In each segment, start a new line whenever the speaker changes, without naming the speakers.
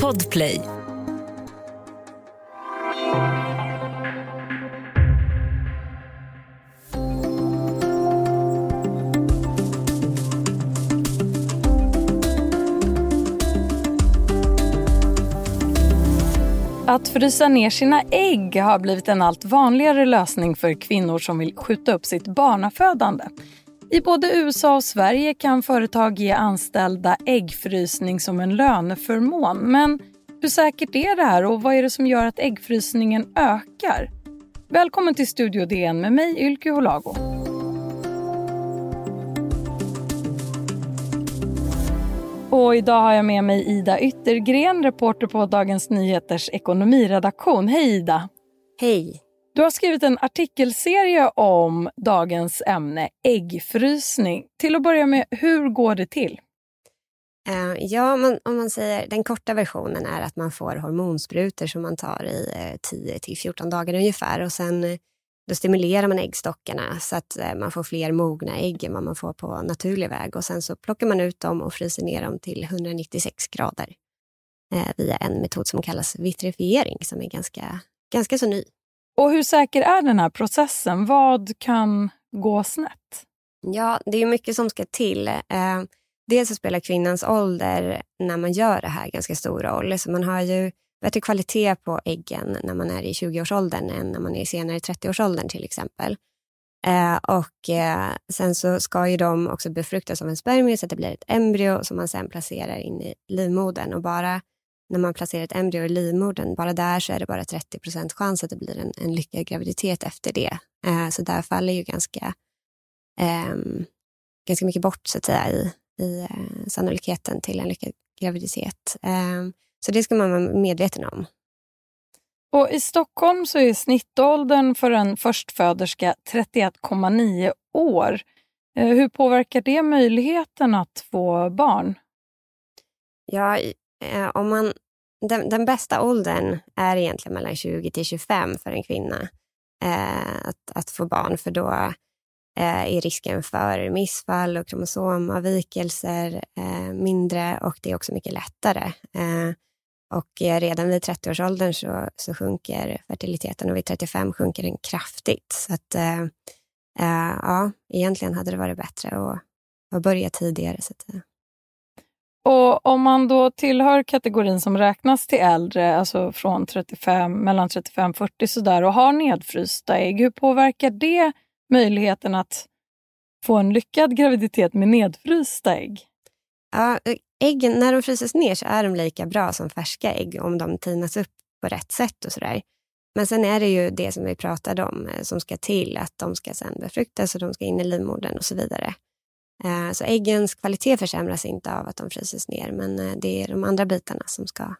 Podplay.
Att frysa ner sina ägg har blivit en allt vanligare lösning för kvinnor som vill skjuta upp sitt barnafödande. I både USA och Sverige kan företag ge anställda äggfrysning som en löneförmån. Men hur säkert är det här och vad är det som gör att äggfrysningen ökar? Välkommen till Studio DN med mig, Ylke Holago. Och idag har jag med mig Ida Yttergren, reporter på Dagens Nyheters ekonomiredaktion. Hej Ida!
Hej!
Du har skrivit en artikelserie om dagens ämne, äggfrysning. Till att börja med, hur går det till?
Uh, ja, man, om man säger den korta versionen är att man får hormonsprutor som man tar i eh, uh, 10 till 14 dagar ungefär och sen uh, då stimulerar man äggstockarna så att man får fler mogna ägg än vad man får på naturlig väg och sen så plockar man ut dem och fryser ner dem till 196 grader via en metod som kallas vitrifiering som är ganska, ganska så ny.
Och hur säker är den här processen? Vad kan gå snett?
Ja, det är mycket som ska till. Eh, dels så spelar kvinnans ålder när man gör det här ganska stor roll. Så man har ju bättre kvalitet på äggen när man är i 20-årsåldern än när man är senare i 30-årsåldern till exempel. Eh, och eh, sen så ska ju de också befruktas av en spermie så att det blir ett embryo som man sen placerar in i livmodern. Och bara när man placerar ett embryo i livmodern, bara där så är det bara 30 procent chans att det blir en, en lyckad graviditet efter det. Eh, så där faller ju ganska, eh, ganska mycket bort så att säga i, i eh, sannolikheten till en lyckad graviditet. Eh, så det ska man vara medveten om.
Och I Stockholm så är snittåldern för en förstföderska 31,9 år. Eh, hur påverkar det möjligheten att få barn?
Ja, Eh, om man den, den, bästa åldern är egentligen mellan 20 till 25 för en kvinna eh, att, att få barn, för då eh, är risken för missfall och kromosomavvikelser eh, mindre och det är också mycket lättare. Och redan vid 30-årsåldern så, så sjunker fertiliteten och vid 35 sjunker den kraftigt. Så att, ja, egentligen hade det varit bättre att, att börja tidigare. Så att,
och om man då tillhör kategorin som räknas till äldre, alltså från 35, mellan 35 40 sådär och har nedfrysta ägg, hur påverkar det möjligheten att få en lyckad graviditet med nedfrysta ägg?
Ja, äggen, när de fryses ner så är de lika bra som färska ägg om de tinas upp på rätt sätt och sådär. Men sen är det ju det som vi pratade om eh, som ska till, att de ska sen befruktas och de ska in i livmodern och så vidare. Eh, så äggens kvalitet försämras inte av att de fryses ner, men eh, det är de andra bitarna som ska,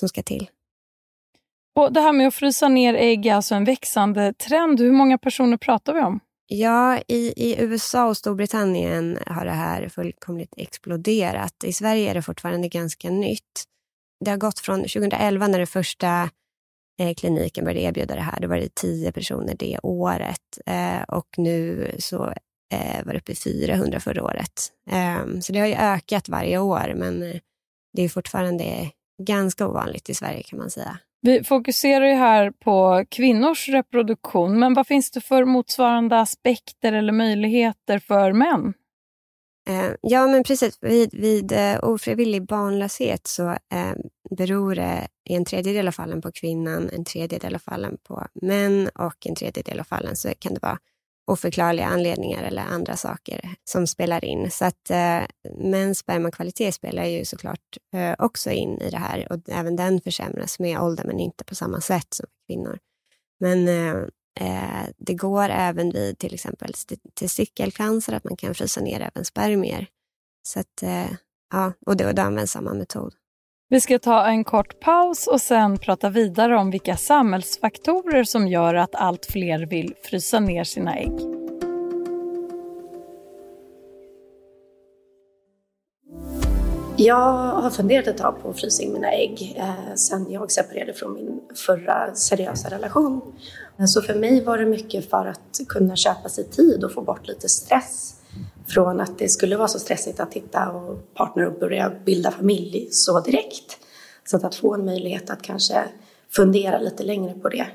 som ska till.
Och Det här med att frysa ner ägg är alltså en växande trend. Hur många personer pratar vi om?
Ja, i, i USA och Storbritannien har det här fullkomligt exploderat. I Sverige är det fortfarande ganska nytt. Det har gått från 2011 när den första eh, kliniken började erbjuda det här. Då var det tio personer det året eh, och nu så eh, var uppe i 400 förra året. Eh, så det har ju ökat varje år, men eh, det är fortfarande ganska ovanligt i Sverige kan man säga.
Vi fokuserar ju här på kvinnors reproduktion, men vad finns det för motsvarande aspekter eller möjligheter för män?
Eh, ja, men precis. Vid, vid eh, ofrivillig barnlöshet så eh, beror det i en tredjedel av fallen på kvinnan, en tredjedel av fallen på män och en tredjedel av fallen så kan det vara oförklarliga anledningar eller andra saker som spelar in. Så att eh, mäns spermakvalitet spelar ju såklart eh, också in i det här och även den försämras med ålder men inte på samma sätt som kvinnor. Men eh, eh, det går även vid till exempel testikelcancer att man kan frysa ner även spermier. Så att, eh, ja, och då, då används samma metod.
Vi ska ta en kort paus och sen prata vidare om vilka samhällsfaktorer som gör att allt fler vill frysa ner sina ägg.
Jag har funderat ett tag på att frysa in mina ägg eh, sen jag separerade från min förra seriösa relation. Så för mig var det mycket för att kunna köpa sig tid och få bort lite stress från att det skulle vara så stressigt att hitta och partner och börja bilda familj så direkt. Så att, att få en möjlighet att kanske fundera lite längre på det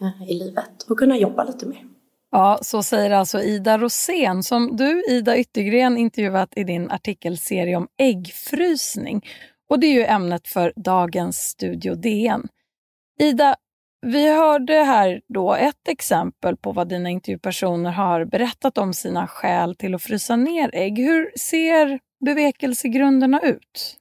eh, i livet och kunna jobba lite mer.
Ja, så säger alltså Ida Rosén som du, Ida Yttergren, intervjuat i din artikelserie om äggfrysning. Och det är ju ämnet för dagens Studio DN. Ida, vi hörde här då ett exempel på vad dina intervjupersoner har berättat om sina skäl till att frysa ner ägg. Hur ser bevekelsegrunderna ut?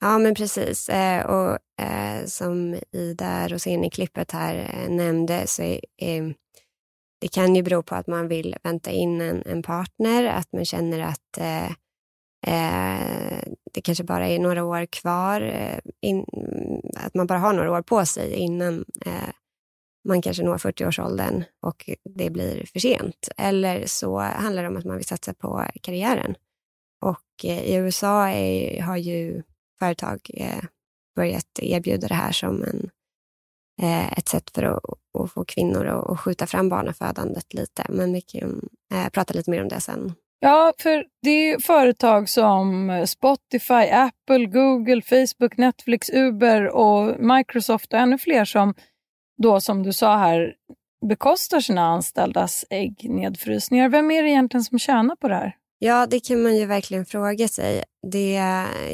Ja, men precis. Eh, och eh, som Ida Rosén i klippet här eh, nämnde så är, eh, det kan ju bero på att man vill vänta in en, en partner, att man känner att eh, eh det kanske bara är några år kvar, eh, in, att man bara har några år på sig innan eh, man kanske når 40-årsåldern och det blir för sent. Eller så handlar det om att man vill satsa på karriären. Och eh, i USA är, har ju företag eh, börjat erbjuda det här som en eh, ett sätt för att, att få kvinnor att, att skjuta fram barnafödandet lite. Men vi kan eh, prata lite mer om det sen.
Ja, för det är företag som Spotify, Apple, Google, Facebook, Netflix, Uber och Microsoft och ännu fler som då, som du sa här, bekostar sina anställdas äggnedfrysningar. Vem är det egentligen som tjänar på det här?
Ja, det kan man ju verkligen fråga sig. Det,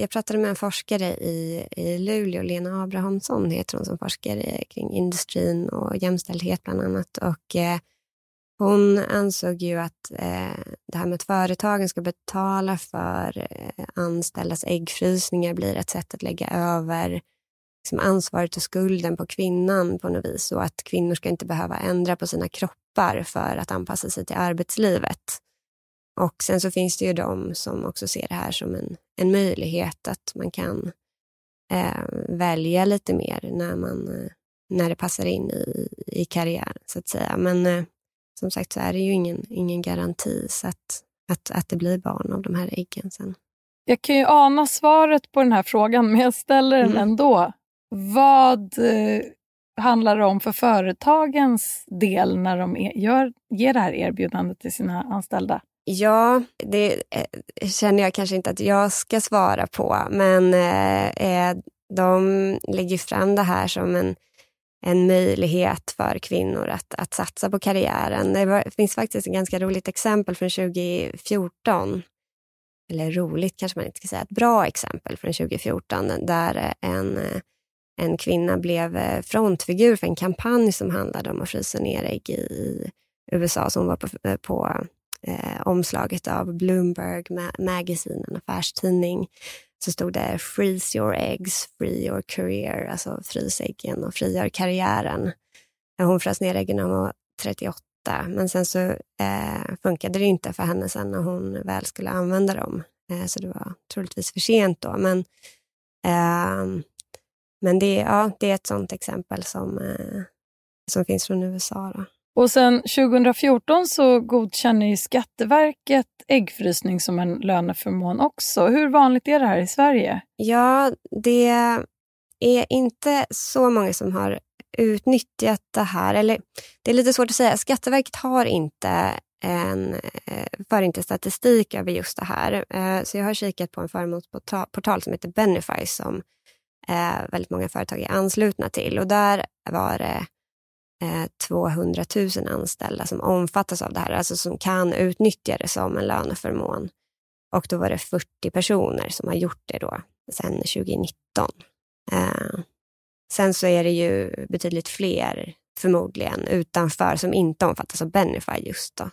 jag pratade med en forskare i, i Luleå, Lena Abrahamsson heter hon, som forskar eh, kring industrin och jämställdhet bland annat. Och, eh, hon ansåg ju att eh, det här med att företagen ska betala för eh, anställdas äggfrysningar blir ett sätt att lägga över liksom, ansvaret och skulden på kvinnan på något vis och att kvinnor ska inte behöva ändra på sina kroppar för att anpassa sig till arbetslivet. Och sen så finns det ju de som också ser det här som en, en möjlighet att man kan eh, välja lite mer när, man, eh, när det passar in i, i karriären, så att säga. Men eh, som sagt så är det ju ingen, ingen garanti så att, att, att det blir barn av de här äggen sen.
Jag kan ju ana svaret på den här frågan, men jag ställer den mm. ändå. Vad eh, handlar det om för företagens del när de e-, gör, ger det här erbjudandet till sina anställda?
Ja, det eh, känner jag kanske inte att jag ska svara på, men eh, de lägger fram det här som en, en möjlighet för kvinnor att, att satsa på karriären. Det var, finns faktiskt ett ganska roligt exempel från 2014. Eller roligt kanske man inte ska säga, ett bra exempel från 2014 där en, en kvinna blev eh, frontfigur för en kampanj som handlade om att frysa ner ägg i USA som var på, eh, på eh, omslaget av Bloomberg Magazine, en affärstidning, så stod det “Freeze your eggs, free your career”, alltså frys äggen och frigör karriären. Hon frös ner äggen när hon var 38, men sen så eh, funkade det inte för henne sen när hon väl skulle använda dem. Eh, så det var troligtvis för sent då. Men, eh, men det, ja, det är ett sånt exempel som, eh, som finns från USA. Då.
Och sen 2014 så godkänner ju Skatteverket äggfrysning som en löneförmån också. Hur vanligt är det här i Sverige?
Ja, det är inte så många som har utnyttjat det här. Eller, det är lite svårt att säga. Skatteverket har inte en, eh, för inte statistik över just det här. Eh, så jag har kikat på en förmånsportal som heter Benify som eh, väldigt många företag är anslutna till. Och där var det Eh, 200 000 anställda som omfattas av det här, alltså som kan utnyttja det som en löneförmån. Och då var det 40 personer som har gjort det då sedan 2019. Eh, sen så är det ju betydligt fler förmodligen utanför som inte omfattas av Benify just då.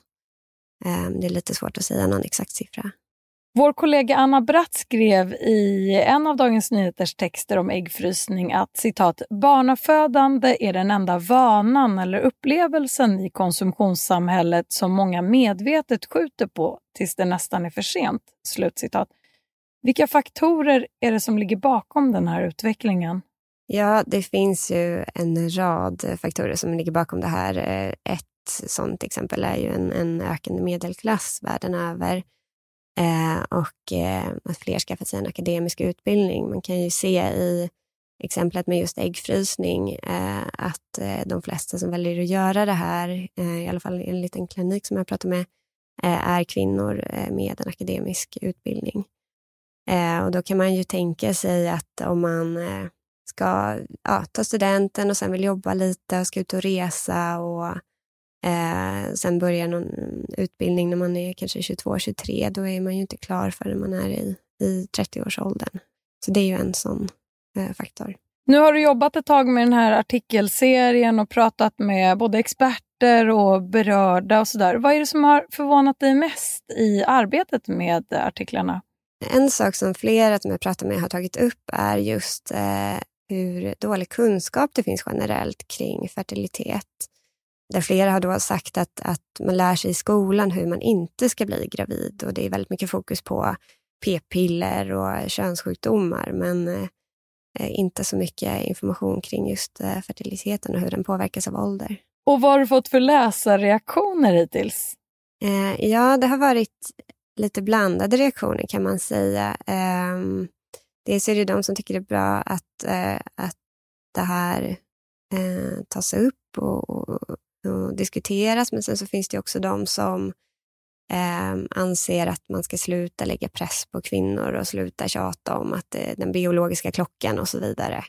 Eh, det är lite svårt att säga någon exakt siffra.
Vår kollega Anna Bratt skrev i en av Dagens Nyheters texter om äggfrysning att citat, barnafödande är den enda vanan eller upplevelsen i konsumtionssamhället som många medvetet skjuter på tills det nästan är för sent. Slutcitat. Vilka faktorer är det som ligger bakom den här utvecklingen?
Ja, det finns ju en rad faktorer som ligger bakom det här. Eh, ett sådant exempel är ju en, en ökande medelklass världen över eh, och eh, att fler skaffar sig en akademisk utbildning. Man kan ju se i exemplet med just äggfrysning eh, att eh, de flesta som väljer att göra det här, eh, i alla fall enligt en klinik som jag pratade med, är kvinnor med en akademisk utbildning. Och då kan man ju tänka sig att om man ska ja, ta studenten och sen vill jobba lite och ska ut och resa och eh, sen börja någon utbildning när man är kanske 22-23, då är man ju inte klar förrän man är i, i 30-årsåldern. Så det är ju en sån eh, faktor.
Nu har du jobbat ett tag med den här artikelserien och pratat med både experter och berörda och sådär. Vad är det som har förvånat dig mest i arbetet med artiklarna?
En sak som flera som jag pratat med har tagit upp är just eh, hur dålig kunskap det finns generellt kring fertilitet. Där flera har då sagt att, att man lär sig i skolan hur man inte ska bli gravid och det är väldigt mycket fokus på p-piller och könssjukdomar men eh, inte så mycket information kring just eh, fertiliteten och hur den påverkas av ålder.
Och vad har du fått för läsarreaktioner hittills?
Eh, ja, det har varit lite blandade reaktioner kan man säga. Eh, dels är det de som tycker det är bra att, eh, att det här eh, tas upp och, och, och, diskuteras, men sen så finns det också de som eh, anser att man ska sluta lägga press på kvinnor och sluta tjata om att eh, den biologiska klockan och så vidare.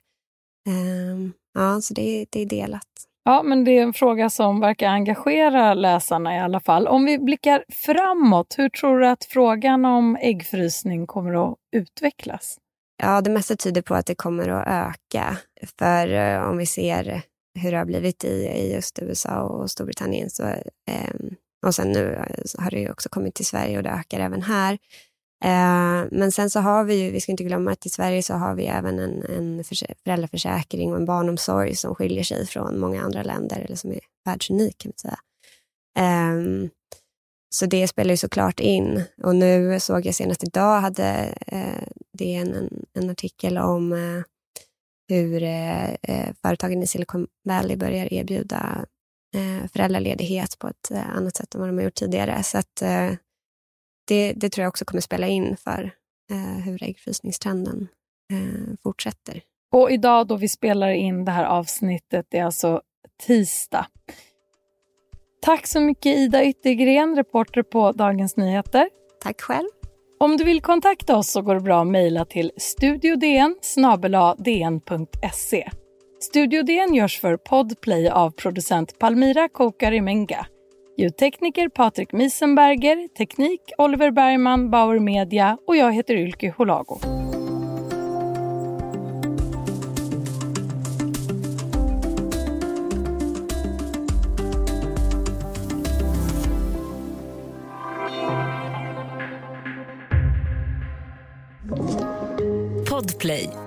Eh, ja, så det, det är delat.
Ja, men det är en fråga som verkar engagera läsarna i alla fall. Om vi blickar framåt, hur tror du att frågan om äggfrysning kommer att utvecklas?
Ja, det mesta tyder på att det kommer att öka. För eh, om vi ser hur det har blivit i, i just USA och Storbritannien så, eh, och sen nu eh, har det ju också kommit till Sverige och det ökar även här. Eh, men sen så har vi ju, vi ska inte glömma att i Sverige så har vi även en, en föräldraförsäkring och en barnomsorg som skiljer sig från många andra länder, eller som är världsunik kan man säga. Eh, så det spelar ju såklart in. Och nu såg jag senast idag hade eh, det en, en artikel om eh, hur eh, eh, företagen i Silicon Valley börjar erbjuda eh, föräldraledighet på ett eh, annat sätt än vad de har gjort tidigare. Så att, eh, det, det, tror jag också kommer spela in för eh, hur äggfrysningstrenden fortsätter.
Och idag då vi spelar in det här avsnittet, det är alltså tisdag. Tack så mycket Ida Yttergren, reporter på Dagens Nyheter.
Tack själv.
Om du vill kontakta oss så går det bra att mejla till studiodn dn.se. Studio DN görs för Podplay av producent Palmira Kokarimenga. Ljudtekniker Patrik Misenberger, teknik Oliver Bergman, Bauer Media och jag heter Ylke Holago.
Podplay.